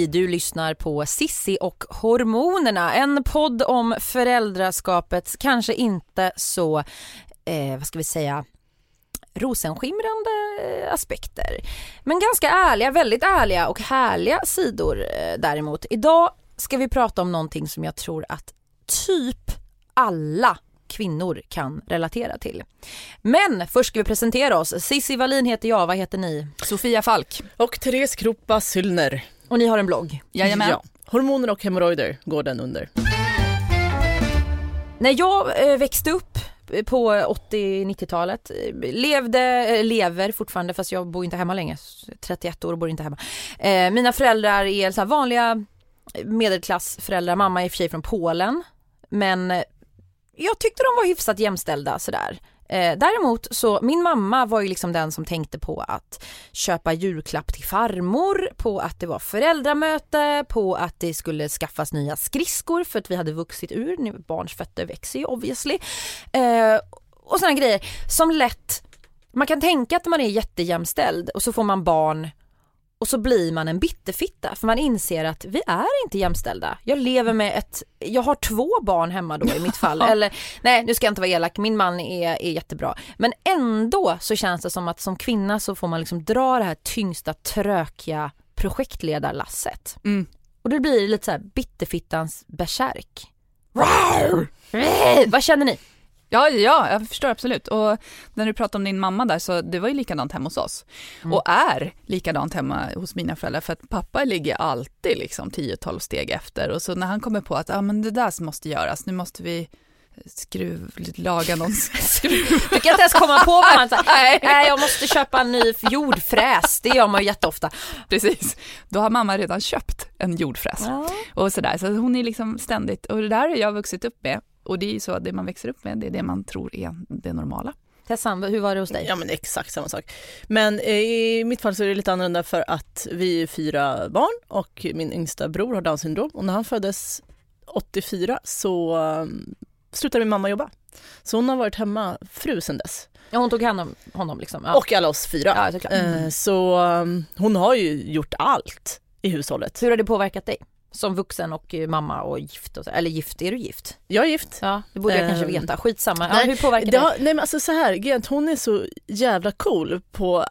Hej, du lyssnar på Sissi och hormonerna, en podd om föräldraskapets kanske inte så, eh, vad ska vi säga, rosenskimrande aspekter. Men ganska ärliga, väldigt ärliga och härliga sidor eh, däremot. Idag ska vi prata om någonting som jag tror att typ alla kvinnor kan relatera till. Men först ska vi presentera oss. Sissi Wallin heter jag, vad heter ni? Sofia Falk. Och Therese Kroppa Syllner. Och ni har en blogg? Jajamän. Ja. Hormoner och hemorrojder går den under. När jag eh, växte upp på 80-90-talet, levde, lever fortfarande fast jag bor inte hemma längre, 31 år och bor inte hemma. Eh, mina föräldrar är så vanliga medelklassföräldrar, mamma är i och för sig från Polen men jag tyckte de var hyfsat jämställda sådär. Eh, däremot så, min mamma var ju liksom den som tänkte på att köpa julklapp till farmor, på att det var föräldramöte, på att det skulle skaffas nya skridskor för att vi hade vuxit ur, barns fötter växer ju obviously. Eh, och sådana grejer som lätt, man kan tänka att man är jättejämställd och så får man barn och så blir man en bitterfitta för man inser att vi är inte jämställda. Jag lever med ett, jag har två barn hemma då i mitt fall. Eller nej nu ska jag inte vara elak, min man är, är jättebra. Men ändå så känns det som att som kvinna så får man liksom dra det här tyngsta trökiga projektledarlasset. Mm. Och det blir lite så här bitterfittans bärsärk. Vad känner ni? Ja, ja, jag förstår absolut. Och när du pratar om din mamma där, så det var ju likadant hemma hos oss. Mm. Och är likadant hemma hos mina föräldrar, för att pappa ligger alltid liksom 10-12 steg efter. Och så när han kommer på att, ah, men det där måste göras, nu måste vi skruv, laga någon skruv. Du kan inte ens komma på vad man säger, nej jag måste köpa en ny jordfräs, det gör man ju jätteofta. Precis, då har mamma redan köpt en jordfräs. Ja. Och sådär, så hon är liksom ständigt, och det där har jag vuxit upp med. Och det är ju så att det man växer upp med, det är det man tror är det normala. Tessan, hur var det hos dig? Ja men exakt samma sak. Men eh, i mitt fall så är det lite annorlunda för att vi är fyra barn och min yngsta bror har Downs syndrom och när han föddes 84 så um, slutade min mamma jobba. Så hon har varit hemma fru sedan dess. Ja hon tog hand om honom liksom? Ja. Och alla oss fyra. Ja, mm. Så hon har ju gjort allt i hushållet. Hur har det påverkat dig? Som vuxen och eh, mamma och gift, och så. eller gift, är du gift? Jag är gift. Ja, det borde jag kanske ehm, veta, skitsamma. Nej, ja, hur påverkar det? Har, nej men alltså så här, hon är så jävla cool på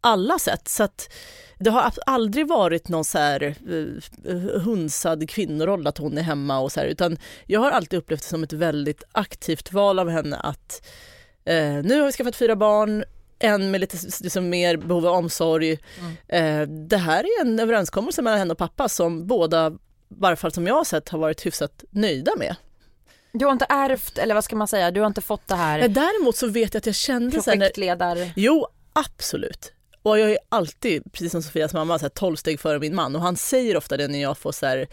alla sätt så att det har aldrig varit någon så här uh, hunsad kvinnoroll att hon är hemma och så här, utan jag har alltid upplevt det som ett väldigt aktivt val av henne att uh, nu har vi skaffat fyra barn, en med lite liksom, mer behov av omsorg. Mm. Eh, det här är en överenskommelse mellan henne och pappa som båda, i varje fall som jag har sett, har varit hyfsat nöjda med. Du har inte ärvt, eller vad ska man säga, du har inte fått det här Nej, Däremot så vet jag att jag kände Projektledar... När, jo, absolut. Och jag är alltid, precis som Sofias mamma, så här, 12 steg före min man och han säger ofta det när jag får så här,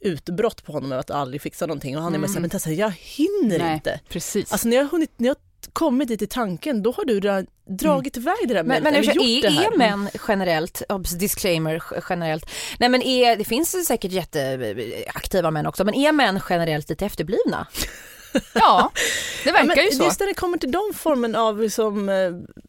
utbrott på honom över att aldrig fixa någonting och han är mm. mer såhär, men Tessa jag hinner Nej, inte. Precis. Alltså när jag har hunnit, när jag kommit dit i tanken, då har du dragit mm. iväg det där Men, men är, är, är män generellt, disclaimer generellt, nej men är, det finns säkert jätteaktiva män också, men är män generellt lite efterblivna? Ja, det verkar ja, ju så. Just när det kommer till de formen av liksom,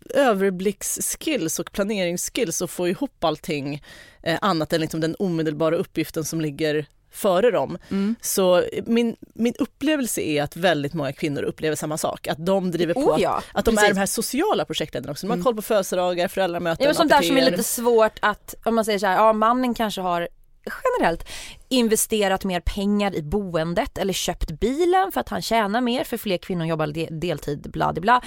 överblicksskills och planeringsskills och få ihop allting eh, annat än liksom den omedelbara uppgiften som ligger före dem. Mm. Så min, min upplevelse är att väldigt många kvinnor upplever samma sak, att de driver på, oh ja, att, att de är de här sociala projekten också. De har mm. koll på födelsedagar, föräldramöten, ja, Sånt där som är lite svårt att, om man säger så här, ja mannen kanske har generellt investerat mer pengar i boendet eller köpt bilen för att han tjänar mer för fler kvinnor jobbar de deltid bla bla.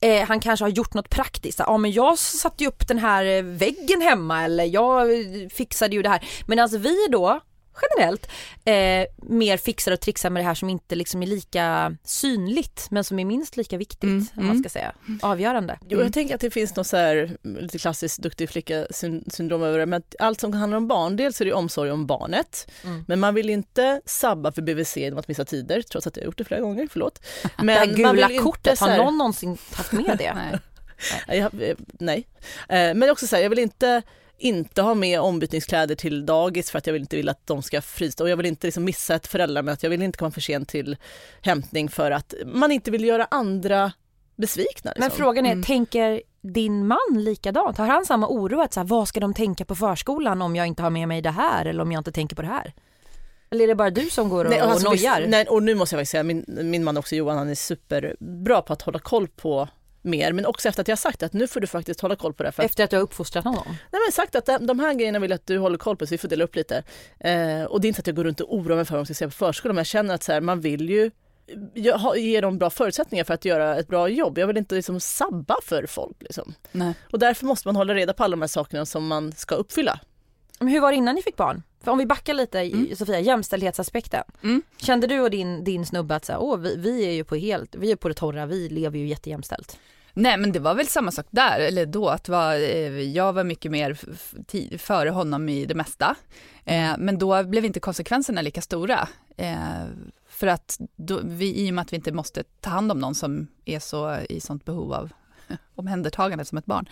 Eh, han kanske har gjort något praktiskt, ja men jag satte ju upp den här väggen hemma eller jag fixade ju det här. Medan vi då generellt eh, mer fixar och trixar med det här som inte liksom är lika synligt men som är minst lika viktigt Mm, om man mm. ska säga. Avgörande. Jo, jag tänker att det finns något så här lite klassiskt duktig flicka syn- syndrom över det. Men allt som handlar om barn, dels är det omsorg om barnet. Mm. Men man vill inte sabba för BVC genom att missa tider, trots att jag har gjort det flera gånger, förlåt. Men det här man gula vill inte kortet, har här- någon någonsin haft med det? Nej. Nej, jag, eh, nej. Eh, Men också så här, jag vill inte inte ha med ombytningskläder till dagis för att jag vill inte vill att de ska frysa och jag vill inte liksom missa ett föräldramöte, jag vill inte komma för sent till hämtning för att man inte vill göra andra besvikna. Men Liksom. frågan är, Mm. tänker din man likadant? Har han samma oro att så här, vad ska de tänka på förskolan om jag inte har med mig det här eller om jag inte tänker på det här? Eller är det bara du som går och, Nej, och alltså, nojar? visst- nej, och nu måste jag faktiskt säga, min, min man också Johan, han är superbra på att hålla koll på mer, men också efter att jag sagt att nu får du faktiskt hålla koll på det. För att, Efter att du har uppfostrat honom? nej, men sagt att de, de här grejerna vill jag att du håller koll på så vi får dela upp lite. Eh, och det är inte att jag går runt och oroar mig för vad de ska säga på förskolan, men jag känner att så här, man vill ju ge- dem bra förutsättningar för att göra ett bra jobb. Jag vill inte liksom sabba för folk. Liksom. Nej. Och därför måste man hålla reda på alla de här sakerna som man ska uppfylla. Men hur var det innan ni fick barn? För om vi backar lite Mm. Sofia, jämställdhetsaspekten. Mm. Kände du och din, din snubbe att så här, åh, vi, vi är ju på helt, vi är på det torra, vi lever ju jättejämställt. Nej men det var väl samma sak där, eller då, att var, eh, jag var mycket mer före honom i det mesta. Eh, men då blev inte konsekvenserna lika stora. Eh, för att då, vi, i och med att vi inte måste ta hand om någon som är så i sånt behov av omhändertagande som ett barn.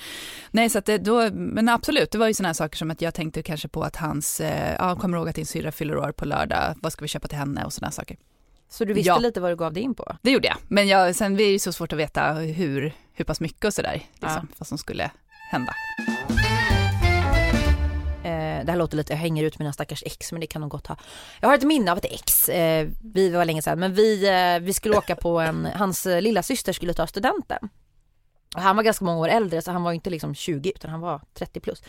Nej, så att det, då, men absolut, det var ju sådana här saker som att jag tänkte kanske på att hans, eh, ja, kommer ihåg att din syrra fyller år på lördag, vad ska vi köpa till henne och sådana saker. Så du visste Ja. lite vad du gav dig in på? Det gjorde jag, men jag, sen är det ju så svårt att veta hur, hur pass mycket och sådär, liksom, vad som skulle hända. Eh, det här låter lite, jag hänger ut mina stackars ex men det kan de gott ha. Jag har ett minne av ett ex, eh, vi var länge sedan, men vi, eh, vi skulle åka på en, hans eh, lilla syster skulle ta studenten. Och han var ganska många år äldre så han var inte liksom 20 utan han var 30 plus.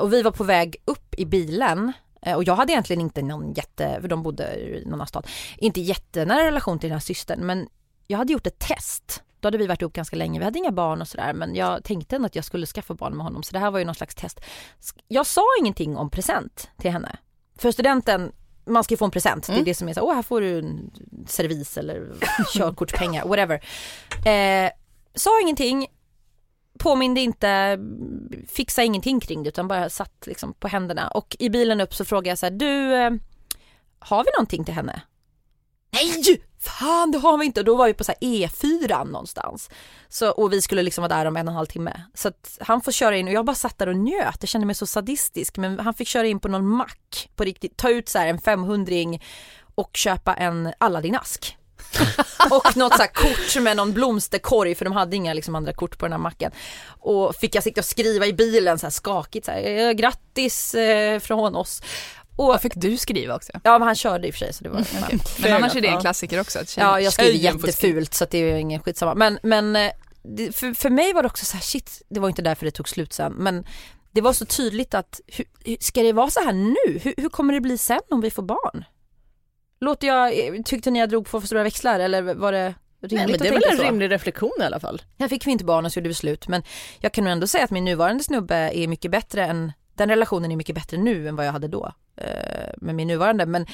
Och vi var på väg upp i bilen och jag hade egentligen inte någon jätte, för de bodde i någon annan stad, inte jättenära relation till den här systern men jag hade gjort ett test. Då hade vi varit ihop ganska länge, vi hade inga barn och sådär men jag tänkte ändå att jag skulle skaffa barn med honom så det här var ju någon slags test. Jag sa ingenting om present till henne. För studenten, man ska ju få en present, det är Mm. det som är så, åh här får du en servis eller körkortspengar, whatever. Eh, sa ingenting, påminde inte, fixa ingenting kring det utan bara satt liksom på händerna och i bilen upp så frågade jag så här, du, eh, har vi någonting till henne? Nej! Fan det har vi inte! Och då var vi på så här E4 någonstans. Så, och vi skulle liksom vara där om en och en halv timme. Så att han får köra in och jag bara satt där och njöt, jag kände mig så sadistisk. Men han fick köra in på någon mack på riktigt, ta ut så här en 500 och köpa en Aladdin-ask. och något så kort med någon blomsterkorg för de hade inga liksom andra kort på den här macken. Och fick jag sitta och skriva i bilen så här skakigt så här, "Eh, grattis eh, från oss. Och, Vad fick du skriva också? ja men han körde i och för sig så det var Men annars är det en Ja. klassiker också. Att tjej, Ja jag skriver jättefult så det är ingen skitsamma. Men, men eh, det, för, för mig var det också så här, shit, det var inte därför det tog slut sen. Men det var så tydligt att, hur- ska det vara så här nu? Hur, hur kommer det bli sen om vi får barn? Låter jag, eh, tyckte ni jag drog på för stora växlar eller var det rimligt Nej, men det är väl en så? rimlig reflektion i alla fall. Jag fick vi inte barn och så gjorde vi slut men jag kan nog ändå säga att min nuvarande snubbe är mycket bättre än, den relationen är mycket bättre nu än vad jag hade då eh, med min nuvarande men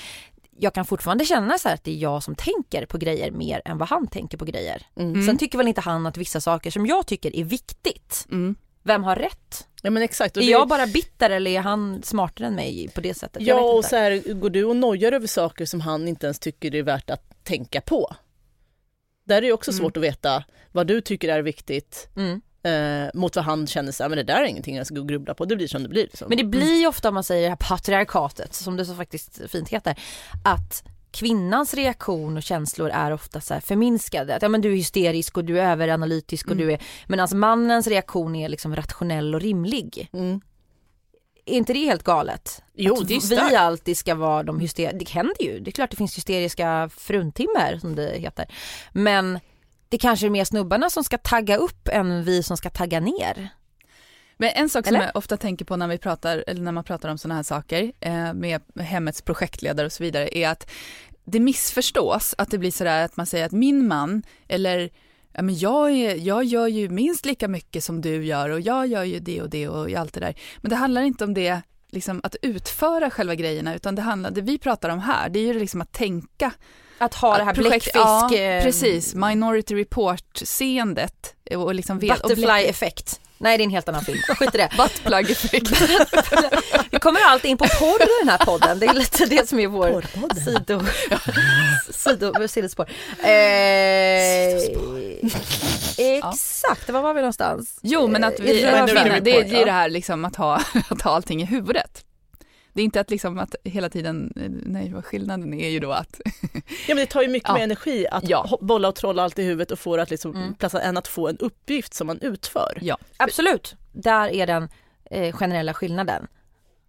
jag kan fortfarande känna så här att det är jag som tänker på grejer mer än vad han tänker på grejer. Mm. Sen tycker väl inte han att vissa saker som jag tycker är viktigt, Mm. Vem har rätt? Ja men exakt. Och är det- jag bara bitter eller är han smartare än mig på det sättet? Ja och så här, går du och nojar över saker som han inte ens tycker är värt att tänka på. Där är det också Mm. svårt att veta vad du tycker är viktigt Mm. eh, mot vad han känner sig, men det där är ingenting jag ska grubbla på, det blir som det blir. Liksom. Men det blir ju ofta om man säger det här patriarkatet, som det så faktiskt fint heter, att kvinnans reaktion och känslor är ofta så här förminskade. Att ja, men du är hysterisk och du är överanalytisk och Mm. du är, medan mannens reaktion är liksom rationell och rimlig. Mm. Är inte det helt galet? Jo, att det är vi stört. alltid ska vara de hysteriska, det händer ju, det är klart det finns hysteriska fruntimmer som det heter. Men det kanske är mer snubbarna som ska tagga upp än vi som ska tagga ner. Men en sak som Eller? jag ofta tänker på när vi pratar, eller när man pratar om sådana här saker eh, med hemmets projektledare och så vidare är att det missförstås att det blir sådär att man säger att min man eller ja, men jag, är, jag gör ju minst lika mycket som du gör och jag gör ju det och det och allt det där. Men det handlar inte om det, liksom att utföra själva grejerna utan det handlar, det vi pratar om här, det är ju liksom att tänka. Att ha det här bläckfisk... Ja, eh, precis, Minority Report-seendet. Och liksom vet- Nej det är en helt annan film, skit i det. Buttplug-effekt. Vi kommer alltid in på porr i den här podden, det är lite det som är vår Porrpodden. sido, sido, sidospår. Eh, exakt, var var vi någonstans? Jo, men att vi, det, det, det är Ja. det här liksom att ha, att ha allting i huvudet. Det är inte att liksom att hela tiden, nej vad skillnaden är ju då att, Ja, men det tar ju mycket Ja. mer energi att Ja. bolla och trolla allt i huvudet och få det att liksom Mm. platsa än att få en uppgift som man utför. ja. Absolut, där är den eh, generella skillnaden.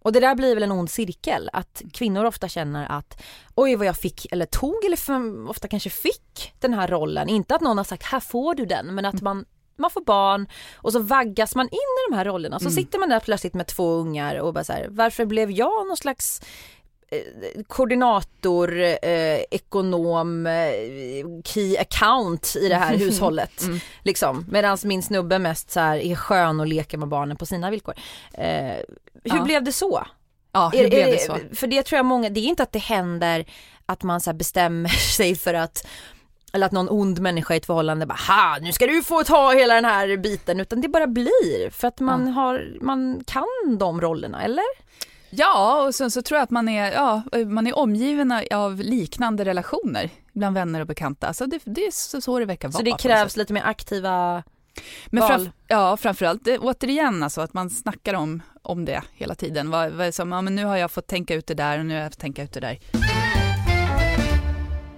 Och det där blir väl en ond cirkel, att kvinnor ofta känner att oj vad jag fick eller tog eller ofta kanske fick den här rollen. Inte att någon har sagt här får du den men att man, man får barn och så vaggas man in i de här rollerna. Så sitter man där plötsligt med två ungar och bara så här, varför blev jag någon slags eh, koordinator, eh, ekonom, eh, key account i det här hushållet. Liksom. Medan min snubbe mest så här är skön och leker med barnen på sina villkor. Eh, hur Ja. blev det så? Ja, hur Är- blev det så? För det tror jag många, det är inte att det händer att man så bestämmer sig för att eller att någon ond människa i ett förhållande bara ha nu ska du få ta hela den här biten utan det bara blir för att man har, man kan de rollerna eller? Ja, och sen så tror jag att man är, ja, man är omgiven av liknande relationer bland vänner och bekanta. Så det, det är så, så det verkar vara. Så det krävs lite mer aktiva Men val. framf- ja, framförallt återigen alltså att man snackar om, om det hela tiden. Vad, vad som, ja, men nu har jag fått tänka ut det där och nu har jag fått tänka ut det där.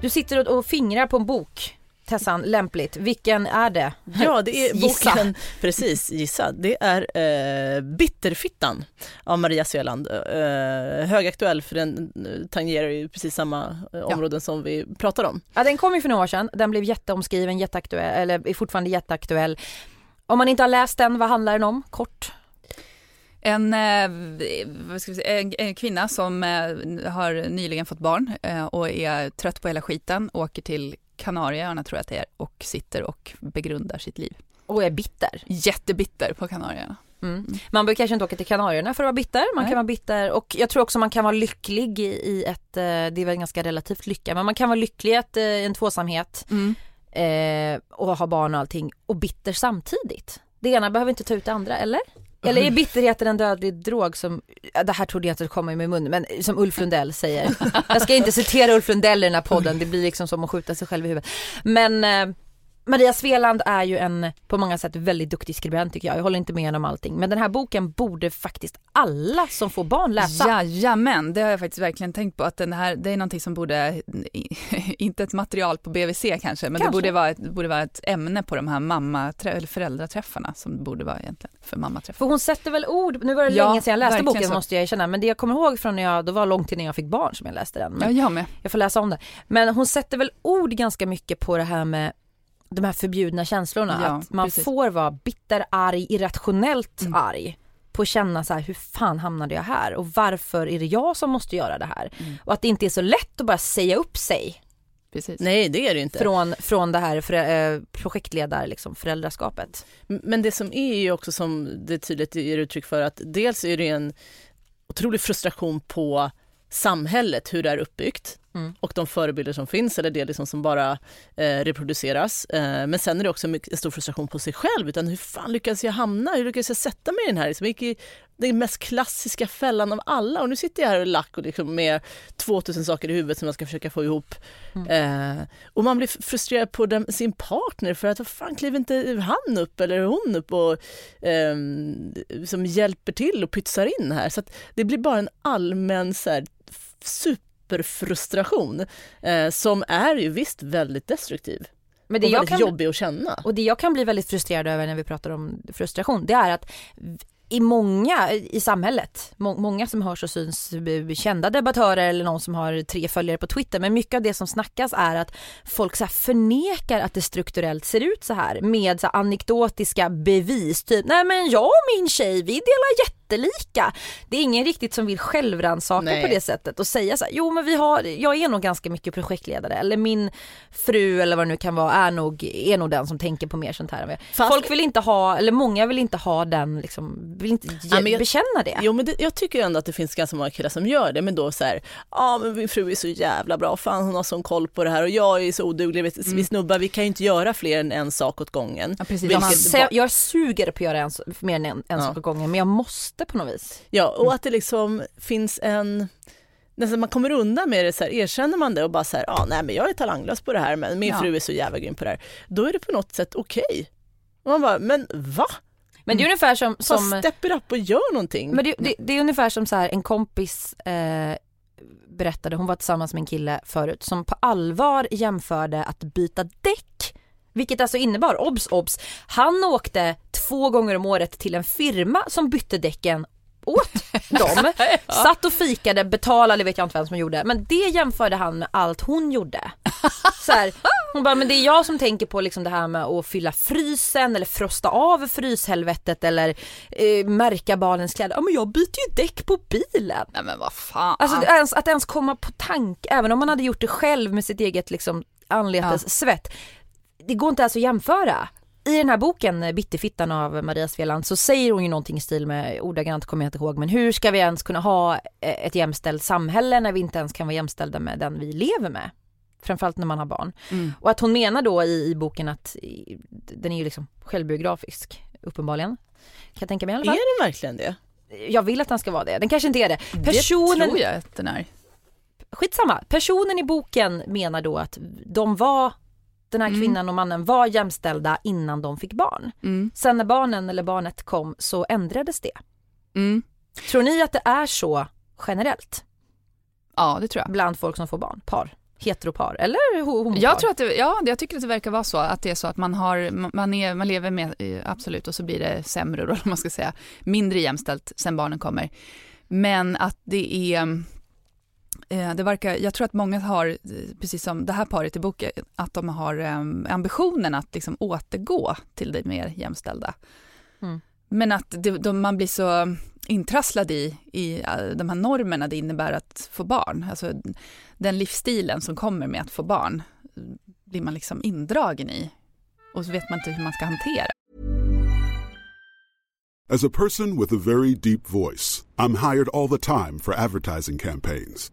Du sitter och, fingrar på en bok Tessan, lämpligt. Vilken är det? Ja, det är Gissa. boken, precis, gissa. Det är eh, Bitterfittan av Maria Sveland. Eh, högaktuell för den eh, tangerar ju precis samma eh, områden som vi pratar om. Ja, den kom ju för några år sedan. Den blev jätteomskriven, jätteaktuell, eller är fortfarande jätteaktuell. Om man inte har läst den, vad handlar den om? Kort. En, eh, säga, en, en kvinna som eh, har nyligen fått barn eh, och är trött på hela skiten, åker till Kanarieöarna tror jag att det är och sitter och begrundar sitt liv. Och är bitter. Jättebitter på Kanarieöarna. Mm. Man behöver kanske inte åka till Kanarierna för att vara bitter. Man Nej. kan vara bitter och jag tror också man kan vara lycklig i, ett, det är väl ganska relativt lycka, men man kan vara lycklig i ett, en tvåsamhet Mm. eh, och ha barn och allting och bitter samtidigt. Det ena behöver inte ta ut det andra, eller? Eller är bitterheten en dödlig drog som, det här trodde jag inte komma i min mun, men som Ulf Lundell säger. Jag ska inte citera Ulf Lundell i den här podden, det blir liksom som att skjuta sig själv i huvudet. Men eh, Maria Sveland är ju en på många sätt väldigt duktig skribent tycker jag. Jag håller inte med henne om allting. Men den här boken borde faktiskt alla som får barn läsa. Jajamän, det har jag faktiskt verkligen tänkt på att den här, det är någonting som borde, inte ett material på BVC kanske, men Kanske. det borde vara, ett, borde vara ett ämne på de här mamma, eller föräldraträffarna som borde vara egentligen för mammaträffar. För hon sätter väl ord, nu var det Ja, länge sedan jag läste boken så. måste jag erkänna, men det jag kommer ihåg från när jag, då var långt innan jag fick barn som jag läste den. Men Ja, jag med. Jag får läsa om det. Men hon sätter väl ord ganska mycket på det här med de här förbjudna känslorna. Ja, att man precis. får vara bitter, arg, irrationellt Mm. arg. På att känna så här, hur fan hamnade jag här? Och varför är det jag som måste göra det här? Mm. Och att det inte är så lätt att bara säga upp sig Precis. Nej, det är det inte. från, från det här förä- eh, projektledar, liksom, föräldraskapet. Men det som är ju också som det tydligt ger uttryck för att dels är det en otrolig frustration på samhället, hur det är uppbyggt Mm. och de förebilder som finns eller det liksom som bara eh, reproduceras. Eh, men sen är det också mycket, en stor frustration på sig själv, utan hur fan lyckas jag hamna, hur lyckas jag sätta mig i den här, liksom, gick i den mest klassiska fällan av alla och nu sitter jag här och är lack och liksom med 2000 saker i huvudet som jag ska försöka få ihop. Eh, och man blir frustrerad på den, sin partner för att vad fan kliver inte han upp eller hon upp och ehm, som hjälper till och pytsar in här. Så det blir bara en allmän så här, superfrustration eh, som är ju visst väldigt destruktiv Men och det jag väldigt kan, jobbig att känna. Och det jag kan bli väldigt frustrerad över när vi pratar om frustration, det är att i många i samhället, må, många som hörs och syns, kända debattörer eller någon som har tre följare på Twitter, men mycket av det som snackas är att folk så förnekar att det strukturellt ser ut så här med så anekdotiska bevis, typ nej men jag och min tjej vi delar jätte jättelika. Det är ingen riktigt som vill självrannsaka på det sättet och säga så här, jo men vi har, jag är nog ganska mycket projektledare eller min fru eller vad det nu kan vara är nog, är nog den som tänker på mer sånt här. Fast... Folk vill inte ha, eller många vill inte ha den liksom, vill inte ja, jag, bekänna det. Jo men det, jag tycker ändå att det finns ganska många killar som gör det men då så här, ja men min fru är så jävla bra, fan hon har sån koll på det här och jag är så oduglig, vi, mm. vi snubbar vi kan ju inte göra fler än en sak åt gången. Ja, precis. Vilket... Jag suger på att göra en, mer än en, en ja. sak åt gången men jag måste på något vis. Ja, och att det liksom finns en nästan man kommer undan med det, så här, erkänner man det och bara så här, ah, nej men jag är talanglös på det här men min ja. fru är så jävla grym på det här. Då är det på något sätt okej. Okay. Och man bara, men va? Men det är ungefär som... som step it up och gör någonting. Men det, det, det är ungefär som så här, en kompis eh, berättade, hon var tillsammans med en kille förut som på allvar jämförde att byta däck vilket alltså innebar, obs obs, han åkte två gånger om året till en firma som bytte däcken åt dem. ja. Satt och fikade, betalade vet jag inte vem som gjorde. Men det jämförde han med allt hon gjorde. Så här, hon bara, men det är jag som tänker på liksom det här med att fylla frysen eller frosta av fryshelvetet eller eh, märka barnens kläder. Ja men jag byter ju däck på bilen. Nej men vad fan. Alltså ens, att ens komma på tanke, även om man hade gjort det själv med sitt eget liksom anletes ja. svett det går inte ens att jämföra. I den här boken Bitterfittan av Maria Sveland så säger hon ju någonting i stil med, ordagrant kommer jag inte ihåg, men hur ska vi ens kunna ha eh, ett jämställt samhälle när vi inte ens kan vara jämställda med den vi lever med? Framförallt när man har barn. Mm. Och att hon menar då i, i boken att den är ju liksom självbiografisk, uppenbarligen. Kan jag tänka mig i alla fall. Är den verkligen det? Jag vill att den ska vara det, den kanske inte är det. Personen... Det tror jag att den är. Skitsamma, personen i boken menar då att de var den här mm. kvinnan mm. och mannen var jämställda innan de fick barn. Mm. Sen när barnen eller barnet kom så ändrades det. Mm. Tror ni att det är så generellt? Ja det tror jag. Bland folk som får barn, par? Heteropar eller homopar? Jag tror att det, ja jag tycker att det verkar vara så att det är så att man har, man, är, man lever med, absolut och så blir det sämre då man ska säga, mindre jämställt sen barnen kommer. Men att det är Eh, det verkar, jag tror att många har, precis som det här paret i boken, att de har um, ambitionen att liksom återgå till det mer jämställda. Mm. Men att det, de, man blir så intrasslad i, i de här normerna det innebär att få barn. Alltså den livsstilen som kommer med att få barn blir man liksom indragen i. Och så vet man inte hur man ska hantera. As a person with a very deep voice, I'm hired all the time for advertising campaigns.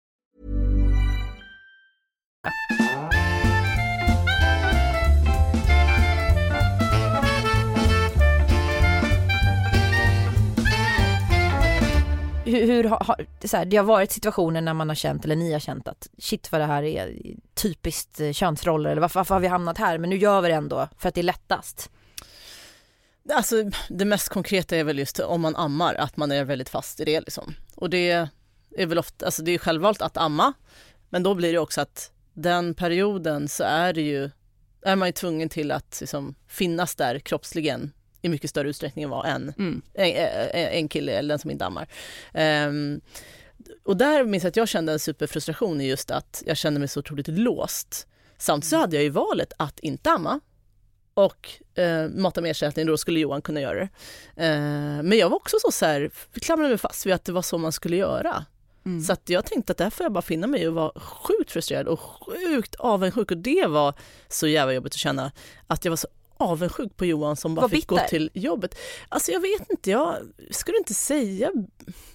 hur, hur har, så här, det har varit situationer när man har känt, eller ni har känt att shit vad det här är typiskt eh, könsroller eller varför, varför har vi hamnat här men nu gör vi det ändå för att det är lättast? Alltså det mest konkreta är väl just om man ammar, att man är väldigt fast i det liksom. Och det, är väl ofta, alltså det är självvalt att amma, men då blir det också att den perioden så är det ju, är man ju tvungen till att liksom finnas där kroppsligen i mycket större utsträckning än vad en, Mm. en, en kille eller den som inte ammar. Ehm, och där minns jag att jag kände en superfrustration i just att jag kände mig så otroligt låst. Samtidigt så hade jag ju valet att inte amma och eh, mata med ersättning, då skulle Johan kunna göra det. Eh, men jag var också så, så här, klamrade mig fast vid att det var så man skulle göra. Mm. Så att jag tänkte att där får jag bara finna mig och vara sjukt frustrerad och sjukt avundsjuk och det var så jävla jobbigt att känna att jag var så avundsjuk på Johan som bara Var fick gå bitter? till jobbet. Alltså jag vet inte, jag skulle inte säga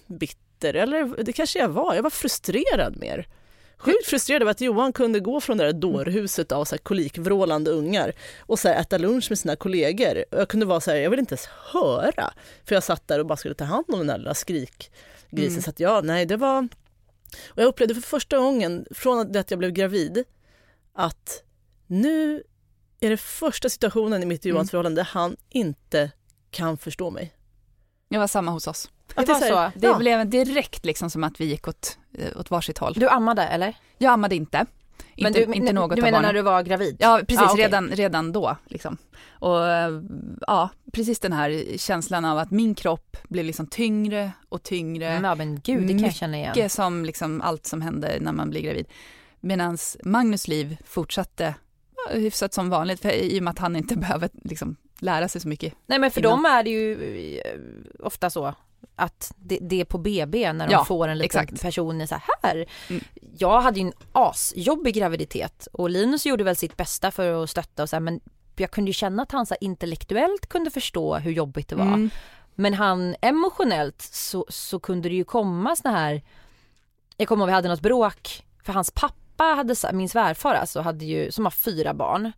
bitter eller det kanske jag var, jag var frustrerad mer. Sjukt frustrerad över att Johan kunde gå från det där dårhuset av så här kolikvrålande ungar och så här äta lunch med sina kollegor. Jag kunde vara så här, jag vill inte ens höra. För jag satt där och bara skulle ta hand om den där lilla skrikgrisen. Mm. Så att ja, nej det var... Och jag upplevde för första gången från det att jag blev gravid att nu är det första situationen i mitt och Johans Mm. förhållande där han inte kan förstå mig. Det var samma hos oss. Det Att var här, så. Det ja. blev direkt liksom som att vi gick åt, eh, åt varsitt håll. Du ammade eller? Jag ammade inte. Men inte, du, inte något du menar när du var gravid? Ja, precis. Ah, okej. redan, redan då. Liksom. Och ja, precis den här känslan av att min kropp blev liksom tyngre och tyngre. Mm, Ja men gud, det kan jag känna igen. Mycket som liksom allt som händer när man blir gravid. Medan Magnus liv fortsatte ja, hyfsat som vanligt, för, i och med att han inte behöver liksom, lära sig så mycket. Nej men för innan. dem är det ju eh, ofta så att det, det är på BB när de Ja, får en liten exakt. person så här. Mm. Jag hade ju en asjobbig graviditet och Linus gjorde väl sitt bästa för att stötta och så här, men jag kunde ju känna att han så här, intellektuellt kunde förstå hur jobbigt det var. Mm. Men han emotionellt så, så kunde det ju komma såna här, jag kommer ihåg vi hade något bråk för hans pappa hade, min svärfar alltså, hade ju, som har fyra barn,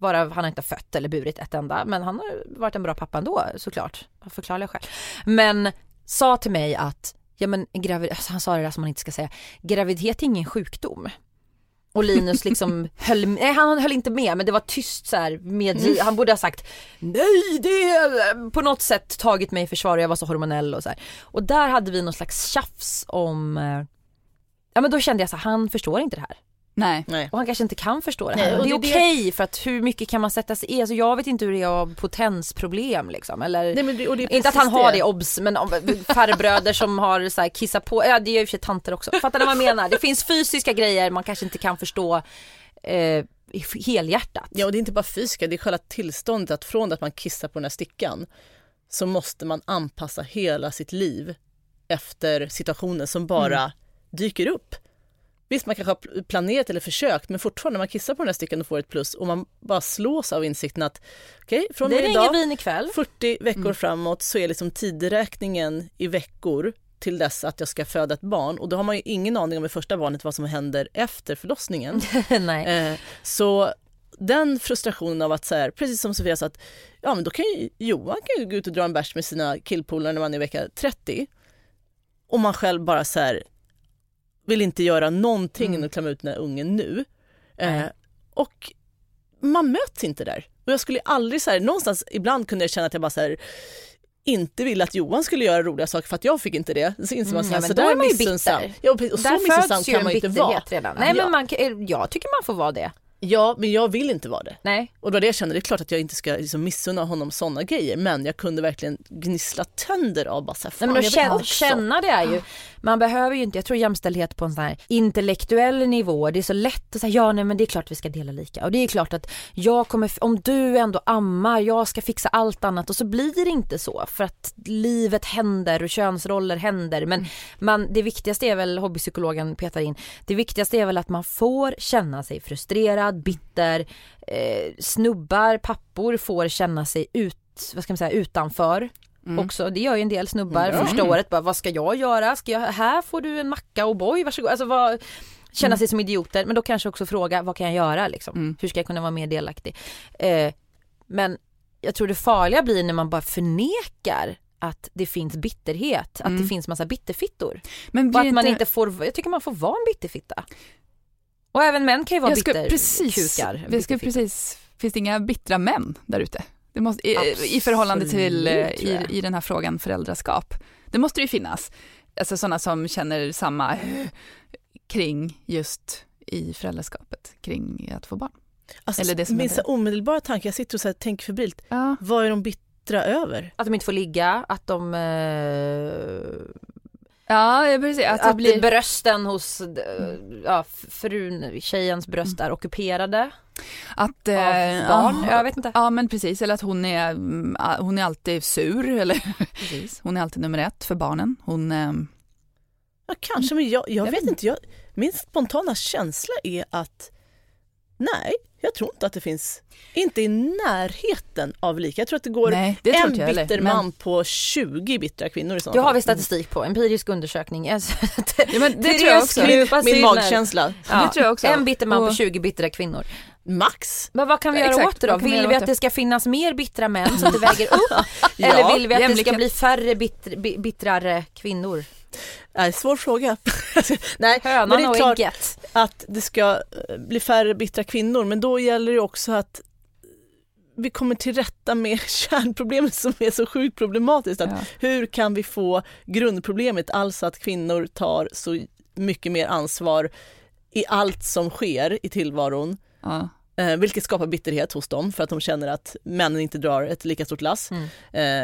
varav han inte har fött eller burit ett enda, men han har varit en bra pappa ändå såklart, av förklarliga skäl. Men sa till mig att, ja men gravid, alltså han sa det där som man inte ska säga, graviditet är ingen sjukdom. Och Linus liksom höll, nej han höll inte med men det var tyst så här med, han borde ha sagt nej det är på något sätt tagit mig i försvar och jag var så hormonell och så här. Och där hade vi någon slags tjafs om, eh, ja men då kände jag så här, han förstår inte det här. Nej. Nej. Och han kanske inte kan förstå det Nej, här. och det är okej för att hur mycket kan man sätta sig i, alltså jag vet inte hur det är av potensproblem liksom eller Nej, men det, och det är inte att han har det obs men om, farbröder som har så här kissat på, ja det är ju för sig tanter också. Fattar ni vad jag menar? Det finns fysiska grejer man kanske inte kan förstå eh, helhjärtat. Ja, och det är inte bara fysiska, det är själva tillståndet att från att man kissar på den här stickan så måste man anpassa hela sitt liv efter situationen som bara dyker upp. Visst, man kanske har pl- planerat eller försökt, men fortfarande när man kissar på den här stickan och får ett plus och man bara slås av insikten att okej, från det och idag, vin ikväll. 40 veckor framåt så är liksom tideräkningen i veckor till dess att jag ska föda ett barn och då har man ju ingen aning om i första barnet vad som händer efter förlossningen. Eh, så den frustrationen av att så här, precis som Sofia sa, att ja men då kan ju Johan kan ju gå ut och dra en bärs med sina killpolare när man är i vecka 30 och man själv bara så här vill inte göra någonting Mm. att klämma ut den här ungen nu. Eh, och man möts inte där. Och jag skulle aldrig så här, någonstans ibland kunde jag känna att jag bara så här inte ville att Johan skulle göra roliga saker för att jag fick inte det. Så inser man Mm, så här, men så där är man ju bitter. Ja, och så Där missunnsam kan man ju inte vara. redan. Nej Ja. men man, jag tycker man får vara det. Ja, men jag vill inte vara det. Nej. Och det var det jag kände, det är klart att jag inte ska liksom missunna honom sådana grejer men jag kunde verkligen gnissla tänder av bara så här, Nej, fan, men jag att känna, känna det är ju, man behöver ju inte, jag tror jämställdhet på en sån här intellektuell nivå, det är så lätt att säga ja nej men det är klart vi ska dela lika och det är klart att jag kommer, om du ändå ammar, jag ska fixa allt annat och så blir det inte så för att livet händer och könsroller händer men man, det viktigaste är väl, hobbypsykologen petar in, det viktigaste är väl att man får känna sig frustrerad, bitter, eh, snubbar, pappor får känna sig ut, vad ska man säga, utanför också. Det gör ju en del snubbar Mm. första året bara, vad ska jag göra? Ska jag, här får du en macka och boy, varsågod. Alltså vad, känna Mm. sig som idioter men då kanske också fråga, vad kan jag göra liksom? Mm. Hur ska jag kunna vara mer delaktig? Eh, men jag tror det farliga blir när man bara förnekar att det finns bitterhet, att Mm. det finns massa bitterfittor. Men Och att man inte- inte får, jag tycker man får vara en bitterfitta. Och även män kan ju vara bitterkukar. precis, jag ska precis, finns det inga bittra män där ute? Det måste, i, I förhållande till eh, i, i den här frågan föräldraskap. Det måste det ju finnas. alltså sådana som känner samma kring just i föräldraskapet, kring att få barn. Alltså, Eller det som min så omedelbara tanke, jag sitter och så här, tänker febrilt, Ja. vad är de bittra över? Att de inte får ligga, att de... Eh, Ja, precis. Att att det blir... brösten hos eh, ja, frun, tjejens bröst är ockuperade Att, eh, barn. ja. Jag vet inte. Ja men precis, eller att hon är, mm, hon är alltid sur eller Precis. hon är alltid nummer ett för barnen. Hon, eh, Ja, kanske, men jag, jag, Jag vet vet inte. Jag, min spontana känsla är att nej, jag tror inte att det finns, inte i närheten av lika. Jag tror att det går nej det en heller. bitter Men- man på 20 bittra kvinnor i sådana Det har fall. vi statistik på, empirisk undersökning. Ja, men det tror jag också. Min, min magkänsla. Ja, Det tror jag också. En bitter man på Och- 20 bittra kvinnor. Max. Men vad kan vi göra exakt. åt det då? Vill vi att det? det ska finnas mer bittra män så att det väger upp? Eller Ja, vill vi att det jämlikhet. ska bli färre bitter, bi- bittrare kvinnor? Nej, svår fråga. nej, men Hönan det är och klart ägget. att det ska eh, bli färre bittra kvinnor, men då gäller det också att vi kommer till rätta med kärnproblemet som är så sjukt problematiskt. Att Ja. Hur kan vi få grundproblemet, alltså att kvinnor tar så mycket mer ansvar i allt som sker i tillvaron, Ja. Eh, vilket skapar bitterhet hos dem för att de känner att männen inte drar ett lika stort lass Mm.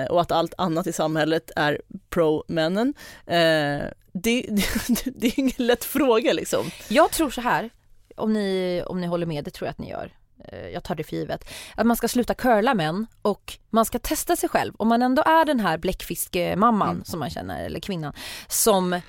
eh, och att allt annat i samhället är pro-männen. Eh, det, det, det är ingen lätt fråga liksom. Jag tror så här, om ni, om ni håller med, det tror jag att ni gör. Eh, Jag tar det för givet. Att man ska sluta curla män och man ska testa sig själv. Om man ändå är den här bläckfiskemamman Mm. som man känner, eller kvinnan, som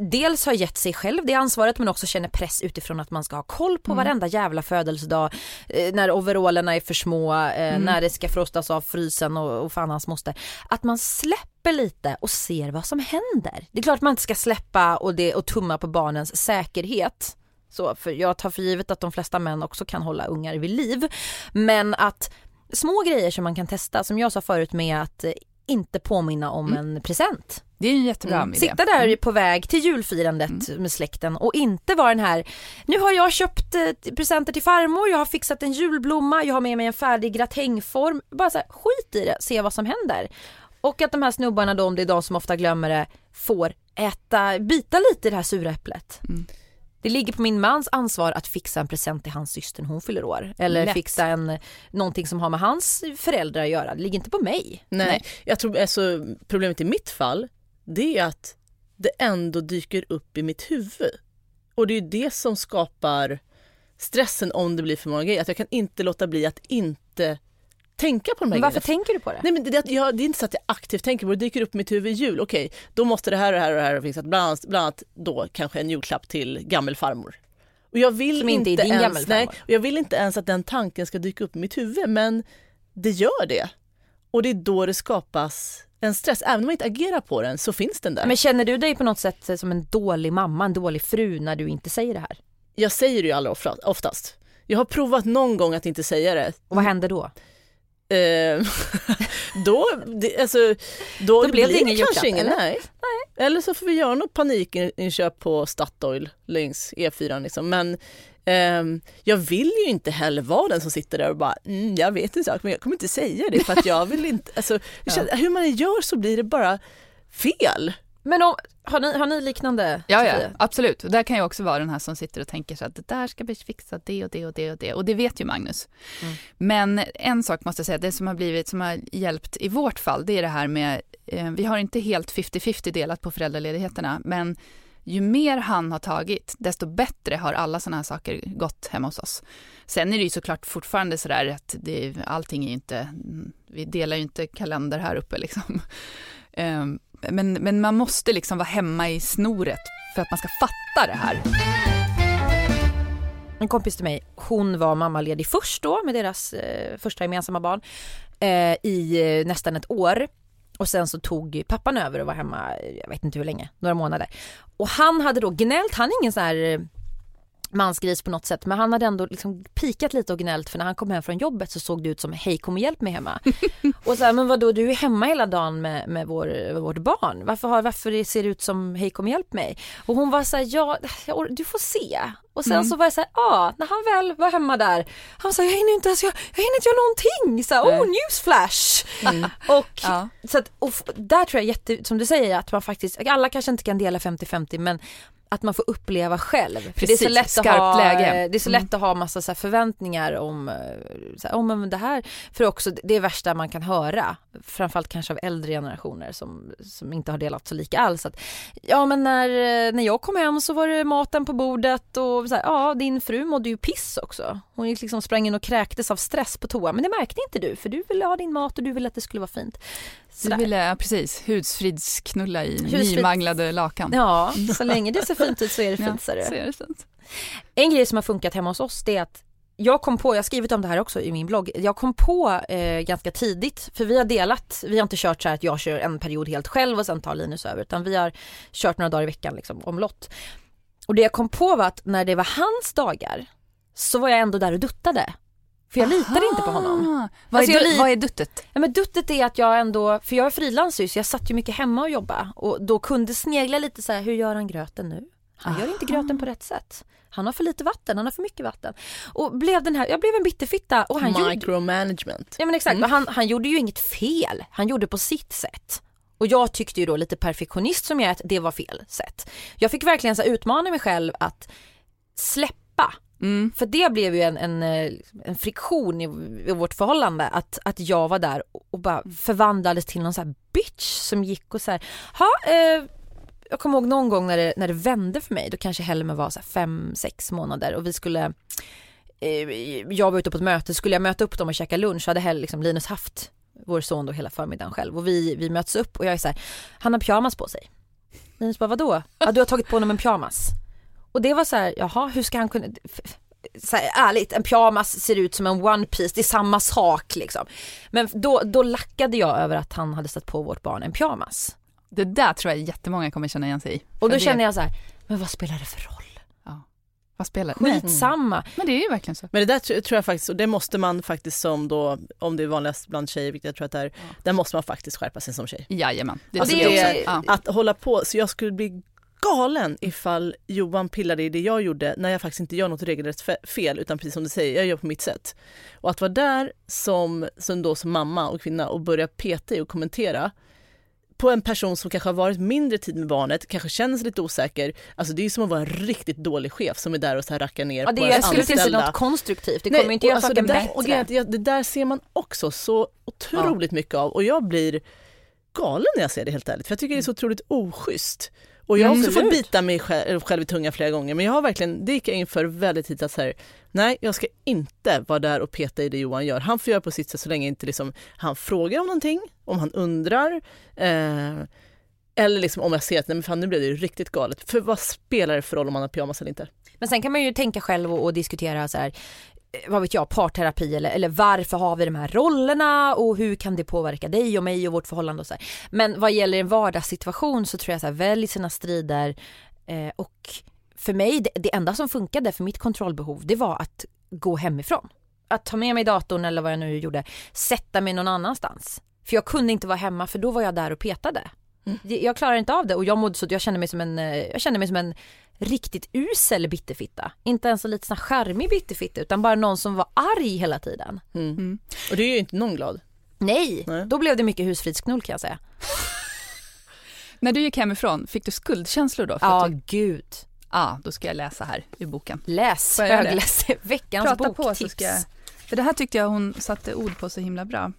dels har gett sig själv det ansvaret men också känner press utifrån att man ska ha koll på Mm. varenda jävla födelsedag eh, när overallerna är för små, eh, Mm. när det ska frostas av frysen och, och fan hans moster. Att man släpper lite och ser vad som händer. Det är klart man inte ska släppa och, det, och tumma på barnens säkerhet. Så, för jag tar för givet att de flesta män också kan hålla ungar vid liv. Men att små grejer som man kan testa, som jag sa förut med att eh, inte påminna om en present. Det är en jättebra Mm. idé. Sitta där på väg till julfirandet med släkten och inte vara den här, nu har jag köpt eh, presenter till farmor, jag har fixat en julblomma, jag har med mig en färdig gratängform. Bara så här, skit i det, se vad som händer. Och att de här snubbarna då, om det är de som ofta glömmer det, får äta, bita lite i det här sura äpplet. Mm. Det ligger på min mans ansvar att fixa en present till hans syster när hon fyller år. Eller Lätt. fixa en, någonting som har med hans föräldrar att göra. Det ligger inte på mig. Nej, Nej. jag tror alltså, problemet i mitt fall, det är att det ändå dyker upp i mitt huvud. Och det är det som skapar stressen om det blir för många grejer. Att jag kan inte låta bli att inte tänka på de här Men varför grejerna. tänker du på det? Nej, men det, jag, det är inte så att jag aktivt tänker på det, det dyker upp i mitt huvud i jul. Okej, då måste det här och det här och det här. Bland annat, bland annat då kanske en julklapp till gammelfarmor. Och jag vill Som inte din ens, nej, och jag vill inte ens att den tanken ska dyka upp i mitt huvud, men det gör det. Och det är då det skapas en stress. Även om man inte agerar på den så finns den där. Men känner du dig på något sätt som en dålig mamma, en dålig fru när du inte säger det här? Jag säger det ju allra ofta- oftast. Jag har provat någon gång att inte säga det. Och vad händer då? Eh, då, det, alltså, då, Då blev det ingen kanske ingen, eller? nej. Eller så får vi göra något panikinköp på Statoil längs E4 liksom. Men ehm, jag vill ju inte heller vara den som sitter där och bara, mm, jag vet en sak men jag kommer inte säga det för att jag vill inte, alltså, känner, hur man gör så blir det bara fel. Men om, har, ni, har ni liknande? Ja, ja, absolut. Och där kan jag också vara den här som sitter och tänker så att det där ska bli fixat, det och det och det och det. Och det vet ju Magnus. Mm. Men en sak måste jag säga, det som har blivit, som har hjälpt i vårt fall, det är det här med, eh, vi har inte helt 50-50 delat på föräldraledigheterna, men ju mer han har tagit, desto bättre har alla sådana här saker gått hemma hos oss. Sen är det ju såklart fortfarande sådär att det, allting är ju inte, vi delar ju inte kalender här uppe liksom. Men, men man måste liksom vara hemma i snoret för att man ska fatta det här. En kompis till mig, hon var mammaledig först då med deras eh, första gemensamma barn eh, i eh, nästan ett år. Och sen så tog pappan över och var hemma, eh, jag vet inte hur länge, några månader. Och han hade då gnällt, han är ingen sån här eh, mansgris på något sätt men han hade ändå liksom pikat lite och gnällt för när han kom hem från jobbet så såg det ut som hej kom och hjälp mig hemma. och så här, men vadå du är hemma hela dagen med, med, vår, med vårt barn. Varför, har, varför ser det ut som hej kom och hjälp mig? Och hon var så här, ja du får se. Och sen mm. så var jag så här, ja när han väl var hemma där, han sa jag hinner inte ens, jag, jag hinner inte göra någonting. Så här, oh newsflash. Mm. och, ja. så att, och där tror jag jätte, som du säger att man faktiskt, alla kanske inte kan dela 50-50 men att man får uppleva själv. Precis, det är så lätt att ha, läge. Det är så lätt mm. att ha massa så förväntningar om, eh, så här, oh, men det här, för också det är värsta man kan höra, framförallt kanske av äldre generationer som, som inte har delat så lika alls. Att, ja men när, eh, när jag kom hem så var det maten på bordet och så här, ja din fru mådde ju piss också. Hon gick liksom sprang in och kräktes av stress på toa men det märkte inte du för du ville ha din mat och du ville att det skulle vara fint. Sådär. Du ville, ja, precis, husfridsknulla i Husfrids... nymanglade lakan. Ja, så länge det ser fint ut så är det fint. Ja, så är det fint. En grej som har funkat hemma hos oss det är att jag kom på, jag har skrivit om det här också i min blogg, jag kom på eh, ganska tidigt, för vi har delat, vi har inte kört så här att jag kör en period helt själv och sen tar Linus över, utan vi har kört några dagar i veckan liksom omlott. Och det jag kom på var att när det var hans dagar så var jag ändå där och duttade. För jag litar inte på honom. Vad, alltså är, du, vad är duttet? Ja, men duttet är att jag ändå, för jag är frilansare så jag satt ju mycket hemma och jobbade och då kunde snegla lite så här, hur gör han gröten nu? Han Aha. gör inte gröten på rätt sätt. Han har för lite vatten, han har för mycket vatten. Och blev den här, jag blev en bitterfitta. Och han Micromanagement. Gjorde, ja men exakt, mm. han, han gjorde ju inget fel. Han gjorde på sitt sätt. Och jag tyckte ju då lite perfektionist som jag är att det var fel sätt. Jag fick verkligen så utmana mig själv att släppa Mm. För det blev ju en, en, eh, en friktion i, i, vårt förhållande att, att jag var där och bara förvandlades till någon sån här bitch som gick och så här, ha, eh, jag kommer ihåg någon gång när det, när det vände för mig, då kanske Helmer var så fem, sex månader och vi skulle eh, jag var ute på ett möte, skulle jag möta upp dem och käka lunch så hade liksom Linus haft vår son då hela förmiddagen själv och vi, vi möts upp och jag är så här, han har pyjamas på sig. Linus bara vadå? Ja du har tagit på honom en pyjamas. Och det var så här, jaha hur ska han kunna, så här, ärligt, en pyjamas ser ut som en one piece, det är samma sak liksom. Men då, då lackade jag över att han hade satt på vårt barn en pyjamas. Det där tror jag jättemånga kommer känna igen sig i. Och då det... känner jag så här, men vad spelar det för roll? Vad spelar Skitsamma. Mm. Men det är ju verkligen så. Men det där tror jag faktiskt, och det måste man faktiskt som då, om det är vanligast bland tjejer, vilket jag tror att det är, ja. där måste man faktiskt skärpa sig som tjej. Jajamän. Det, alltså det, är, ja. Att hålla på, så jag skulle bli galen ifall Johan pillade i det jag gjorde när jag faktiskt inte gör något regelrätt fel utan precis som du säger, jag gör på mitt sätt. Och att vara där som, som, då, som mamma och kvinna och börja peta i och kommentera på en person som kanske har varit mindre tid med barnet, kanske känner sig lite osäker. Alltså det är som att vara en riktigt dålig chef som är där och så här rackar ner ja, det, på Jag skulle inte säga något konstruktivt, det kommer Nej, inte göra alltså det där, bättre. Och det, där ser man också så otroligt ja. mycket av och jag blir galen när jag ser det helt ärligt, för jag tycker det är så otroligt oschysst. Och jag har också fått bita mig själv, själv i tungan flera gånger men jag har verkligen, det gick jag in för väldigt tidigt att så nej jag ska inte vara där och peta i det Johan gör. Han får göra på sitt sätt så länge inte liksom, han frågar om någonting, om han undrar. Eh, eller liksom om jag ser att nej men fan nu blev det ju riktigt galet. För vad spelar det för roll om man har pyjamas eller inte? Men sen kan man ju tänka själv och, och diskutera så här Eh, vad vet jag, parterapi eller, eller varför har vi de här rollerna och hur kan det påverka dig och mig och vårt förhållande och så här. Men vad gäller en vardagssituation så tror jag så här, välj sina strider eh, och för mig, det, det enda som funkade för mitt kontrollbehov det var att gå hemifrån. Att ta med mig datorn eller vad jag nu gjorde, sätta mig någon annanstans. För jag kunde inte vara hemma för då var jag där och petade. Mm. Jag klarar inte av det och jag mådde så jag kände mig som en, eh, jag kände mig som en riktigt usel bitterfitta. Inte ens en lite sån charmig bitterfitta utan bara någon som var arg hela tiden. Mm. Mm. Och det är ju inte någon glad. Nej, Nej. då blev det mycket husfridsknull kan jag säga. När du gick hemifrån, fick du skuldkänslor då? Ja, du... gud. Ja, ah, då ska jag läsa här i boken. Läs, högläs, veckans Prata boktips. På så ska jag... För det här tyckte jag hon satte ord på så himla bra.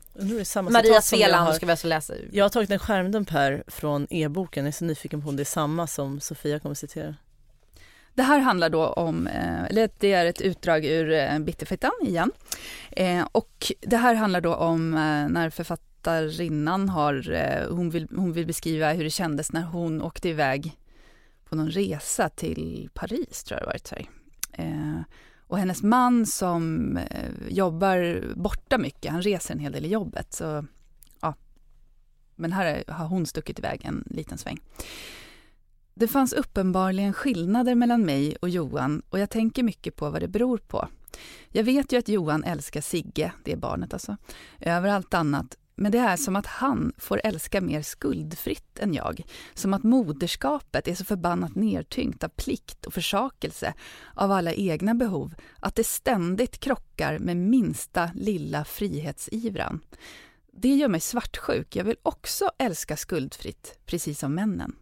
Maria Sveland ska vi alltså läsa. Jag har tagit en skärmdump här från e-boken. Jag är så nyfiken på om det är samma som Sofia kommer citera. Det här handlar då om, eh, eller det är ett utdrag ur eh, Bitterfettan igen. Eh, och det här handlar då om när författarinnan har, hon vill, hon vill beskriva hur det kändes när hon åkte iväg på någon resa till Paris, tror jag det varit. Så och hennes man som eh, jobbar borta mycket, han reser en hel del i jobbet. Så, ja. Men här har hon stuckit iväg en liten sväng. Det fanns uppenbarligen skillnader mellan mig och Johan och jag tänker mycket på vad det beror på. Jag vet ju att Johan älskar Sigge, det är barnet alltså, över allt annat men det är som att han får älska mer skuldfritt än jag. Som att moderskapet är så förbannat nedtyngt av plikt och försakelse av alla egna behov att det ständigt krockar med minsta lilla frihetsivran. Det gör mig svartsjuk. Jag vill också älska skuldfritt, precis som männen.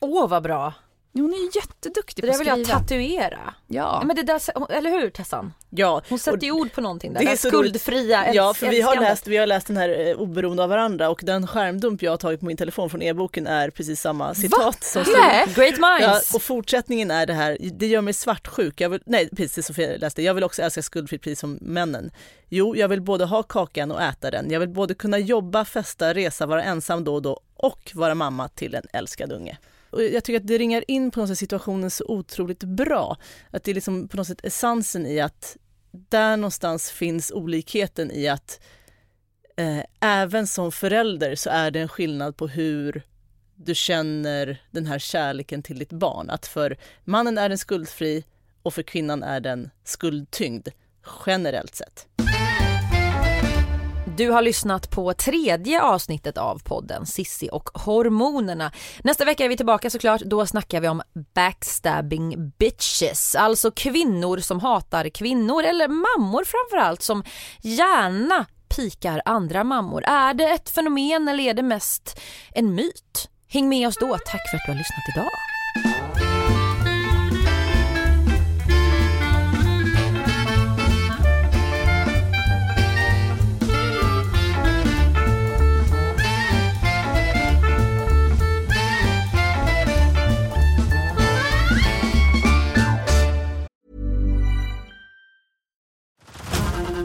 Åh, vad bra! Hon är jätteduktig på att skriva. Det vill jag tatuera. Ja. Men det där, eller hur Tessan? Ja. Hon sätter ju ord på någonting där. Det är skuldfria, älsk, Ja, för vi har, läst, vi har läst den här eh, oberoende av varandra och den skärmdump jag har tagit på min telefon från e-boken är precis samma citat. Va? Som nej, great minds! Ja, och fortsättningen är det här, det gör mig svartsjuk. Jag vill, nej, precis Sofia läste, jag vill också älska skuldfritt precis som männen. Jo, jag vill både ha kakan och äta den. Jag vill både kunna jobba, festa, resa, vara ensam då och då och vara mamma till en älskad unge. Och jag tycker att det ringar in på något sätt situationen så otroligt bra. Att det är liksom på något sätt essensen i att där någonstans finns olikheten i att eh, även som förälder så är det en skillnad på hur du känner den här kärleken till ditt barn. Att för mannen är den skuldfri och för kvinnan är den skuldtyngd, generellt sett. Du har lyssnat på tredje avsnittet av podden Sissi och hormonerna. Nästa vecka är vi tillbaka såklart. Då snackar vi om backstabbing bitches, alltså kvinnor som hatar kvinnor eller mammor framförallt som gärna pikar andra mammor. Är det ett fenomen eller är det mest en myt? Häng med oss då. Tack för att du har lyssnat idag.